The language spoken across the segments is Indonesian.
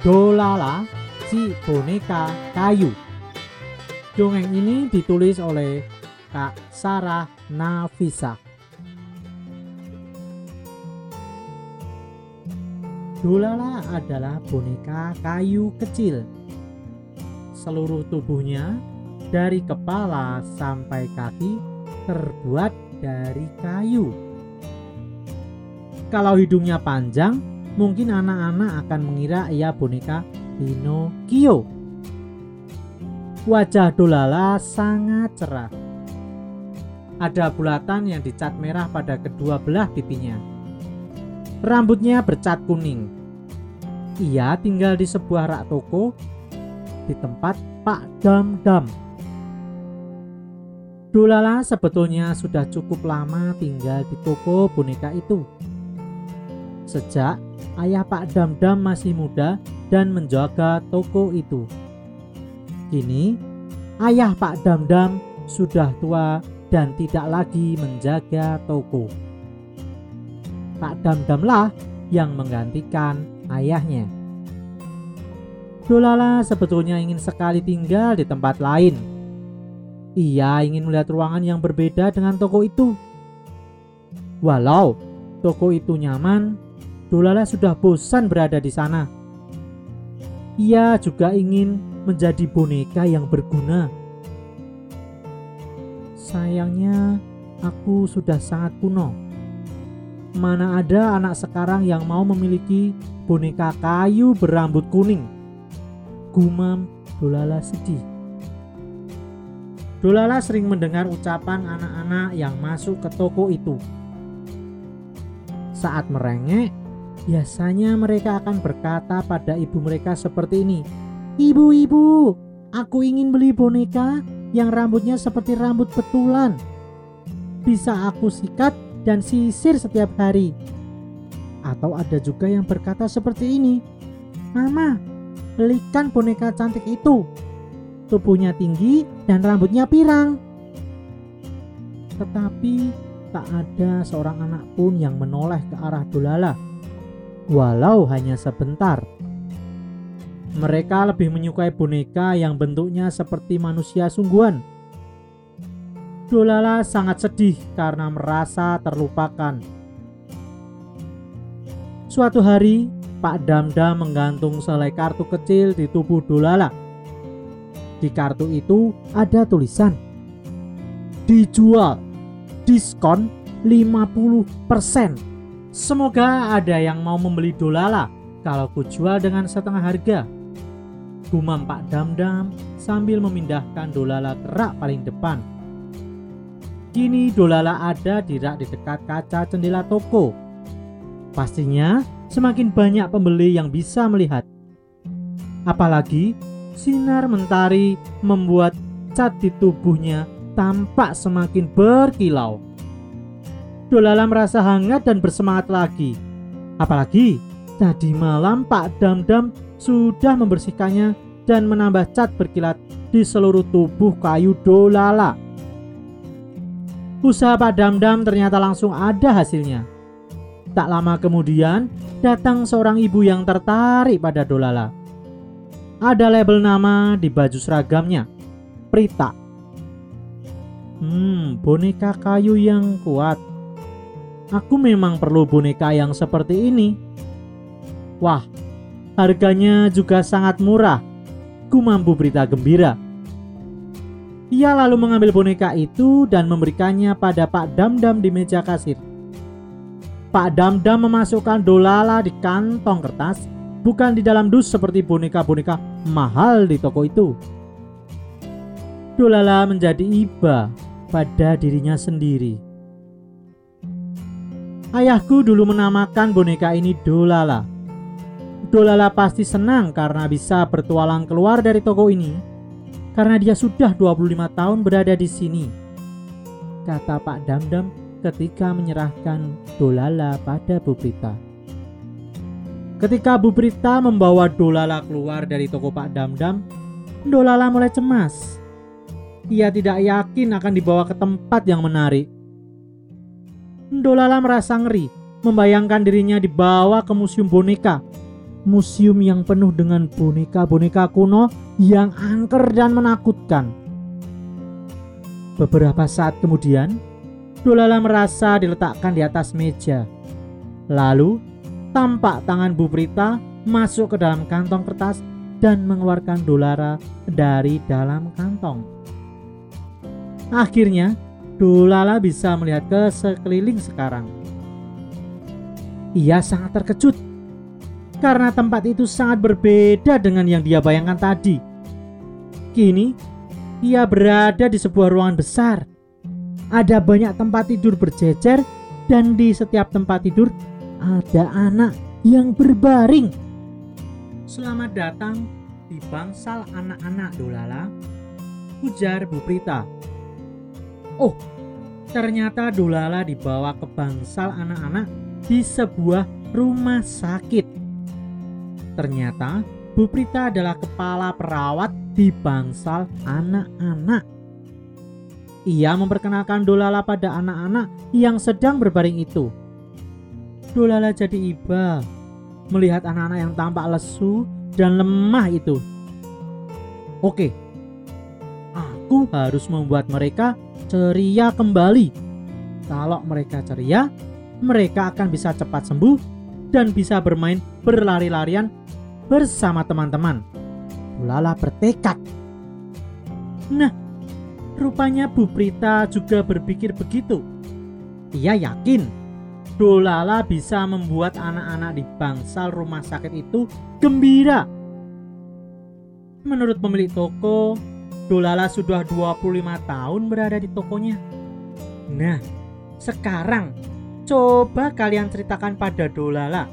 Dolala, si boneka kayu. Dongeng ini ditulis oleh Kak Sarah Nafisa. Dolala adalah boneka kayu kecil. Seluruh tubuhnya dari kepala sampai kaki terbuat dari kayu. Kalau hidungnya panjang, mungkin anak-anak akan mengira ia boneka Pinocchio. Wajah Dolala sangat cerah. Ada bulatan yang dicat merah pada kedua belah pipinya. Rambutnya bercat kuning. Ia tinggal di sebuah rak toko di tempat Pak Dam-Dam. Dolala sebetulnya sudah cukup lama tinggal di toko boneka itu. Sejak ayah Pak Dam-Dam masih muda dan menjaga toko itu. Kini, ayah Pak Dam-Dam sudah tua dan tidak lagi menjaga toko. Pak Damdamlah yang menggantikan ayahnya. Dolala sebetulnya ingin sekali tinggal di tempat lain. Ia ingin melihat ruangan yang berbeda dengan toko itu. Walau toko itu nyaman, Dolala sudah bosan berada di sana. Ia juga ingin menjadi boneka yang berguna. Sayangnya, aku sudah sangat kuno Mana ada anak sekarang yang mau memiliki boneka kayu berambut kuning? Gumam Dolala sedih. Dolala sering mendengar ucapan anak-anak yang masuk ke toko itu. Saat merengek, biasanya mereka akan berkata pada ibu mereka seperti ini. Ibu-ibu, aku ingin beli boneka yang rambutnya seperti rambut betulan. Bisa aku sikat dan sisir setiap hari. Atau ada juga yang berkata seperti ini, Mama, belikan boneka cantik itu. Tubuhnya tinggi dan rambutnya pirang. Tetapi tak ada seorang anak pun yang menoleh ke arah Dolala, walau hanya sebentar. Mereka lebih menyukai boneka yang bentuknya seperti manusia sungguhan Dolala sangat sedih karena merasa terlupakan. Suatu hari, Pak Damda menggantung selai kartu kecil di tubuh Dolala. Di kartu itu ada tulisan Dijual Diskon 50% Semoga ada yang mau membeli Dolala kalau kujual dengan setengah harga Gumam Pak Damdam sambil memindahkan Dolala ke rak paling depan Kini Dolala ada di rak di dekat kaca jendela toko. Pastinya semakin banyak pembeli yang bisa melihat. Apalagi sinar mentari membuat cat di tubuhnya tampak semakin berkilau. Dolala merasa hangat dan bersemangat lagi. Apalagi tadi malam Pak Dam-Dam sudah membersihkannya dan menambah cat berkilat di seluruh tubuh kayu Dolala. Usaha Pak Damdam ternyata langsung ada hasilnya. Tak lama kemudian, datang seorang ibu yang tertarik pada Dolala. Ada label nama di baju seragamnya, Prita. Hmm, boneka kayu yang kuat. Aku memang perlu boneka yang seperti ini. Wah, harganya juga sangat murah. Ku mampu berita gembira. Ia lalu mengambil boneka itu dan memberikannya pada Pak Damdam di meja kasir. Pak Damdam memasukkan dolala di kantong kertas, bukan di dalam dus seperti boneka-boneka mahal di toko itu. Dolala menjadi iba pada dirinya sendiri. Ayahku dulu menamakan boneka ini Dolala. Dolala pasti senang karena bisa bertualang keluar dari toko ini karena dia sudah 25 tahun berada di sini. Kata Pak Damdam ketika menyerahkan Dolala pada Bu Prita. Ketika Bu Prita membawa Dolala keluar dari toko Pak Damdam, Dolala mulai cemas. Ia tidak yakin akan dibawa ke tempat yang menarik. Dolala merasa ngeri, membayangkan dirinya dibawa ke museum boneka. museum yang penuh dengan boneka-boneka kuno yang angker dan menakutkan. Beberapa saat kemudian, Dolala merasa diletakkan di atas meja. Lalu, tampak tangan Bu Prita masuk ke dalam kantong kertas dan mengeluarkan dolara dari dalam kantong. Akhirnya, Dolala bisa melihat ke sekeliling sekarang. Ia sangat terkejut karena tempat itu sangat berbeda dengan yang dia bayangkan tadi. Kini, ia berada di sebuah ruangan besar. Ada banyak tempat tidur berjejer dan di setiap tempat tidur ada anak yang berbaring. Selamat datang di bangsal anak-anak Dolala, ujar Bu Prita. Oh, ternyata Dolala dibawa ke bangsal anak-anak di sebuah rumah sakit. Ternyata Bu Prita adalah kepala perawat di bangsal anak-anak. Ia memperkenalkan Dolala pada anak-anak yang sedang berbaring itu. Dolala jadi iba melihat anak-anak yang tampak lesu dan lemah itu. Oke, aku harus membuat mereka ceria kembali. Kalau mereka ceria, mereka akan bisa cepat sembuh dan bisa bermain berlari-larian bersama teman-teman. Lala bertekad. Nah, rupanya Bu Prita juga berpikir begitu. Ia yakin Dolala bisa membuat anak-anak di bangsal rumah sakit itu gembira. Menurut pemilik toko, Dolala sudah 25 tahun berada di tokonya. Nah, sekarang coba kalian ceritakan pada Dolala.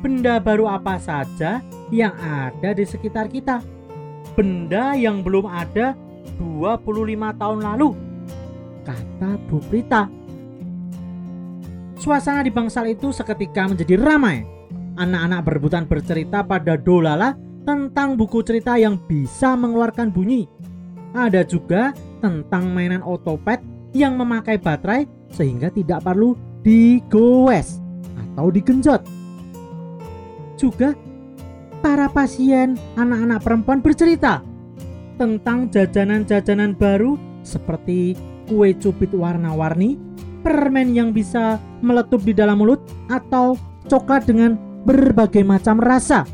Benda baru apa saja yang ada di sekitar kita? Benda yang belum ada 25 tahun lalu. Kata Bu Prita. Suasana di bangsal itu seketika menjadi ramai. Anak-anak berebutan bercerita pada Dolala tentang buku cerita yang bisa mengeluarkan bunyi. Ada juga tentang mainan otopet yang memakai baterai sehingga tidak perlu digoes atau digenjot. Juga para pasien anak-anak perempuan bercerita tentang jajanan-jajanan baru seperti kue cubit warna-warni permen yang bisa meletup di dalam mulut atau coklat dengan berbagai macam rasa.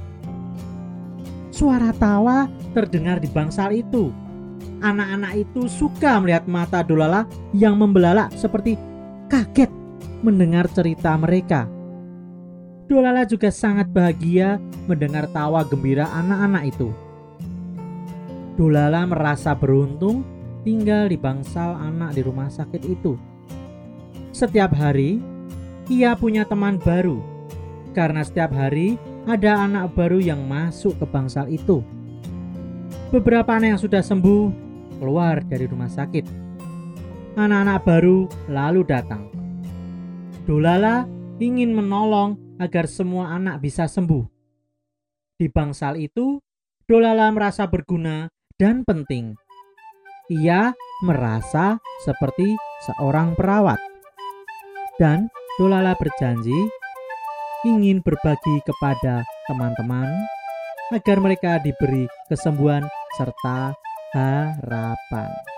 Suara tawa terdengar di bangsal itu. Anak-anak itu suka melihat mata Dolala yang membelalak seperti kaget mendengar cerita mereka. Dolala juga sangat bahagia mendengar tawa gembira anak-anak itu. Dolala merasa beruntung tinggal di bangsal anak di rumah sakit itu. Setiap hari, ia punya teman baru karena setiap hari ada anak baru yang masuk ke bangsal itu. Beberapa anak yang sudah sembuh keluar dari rumah sakit. Anak-anak baru lalu datang. Dolala ingin menolong agar semua anak bisa sembuh. Di bangsal itu, Dolala merasa berguna dan penting. Ia merasa seperti seorang perawat dan Dolala berjanji ingin berbagi kepada teman-teman agar mereka diberi kesembuhan serta harapan.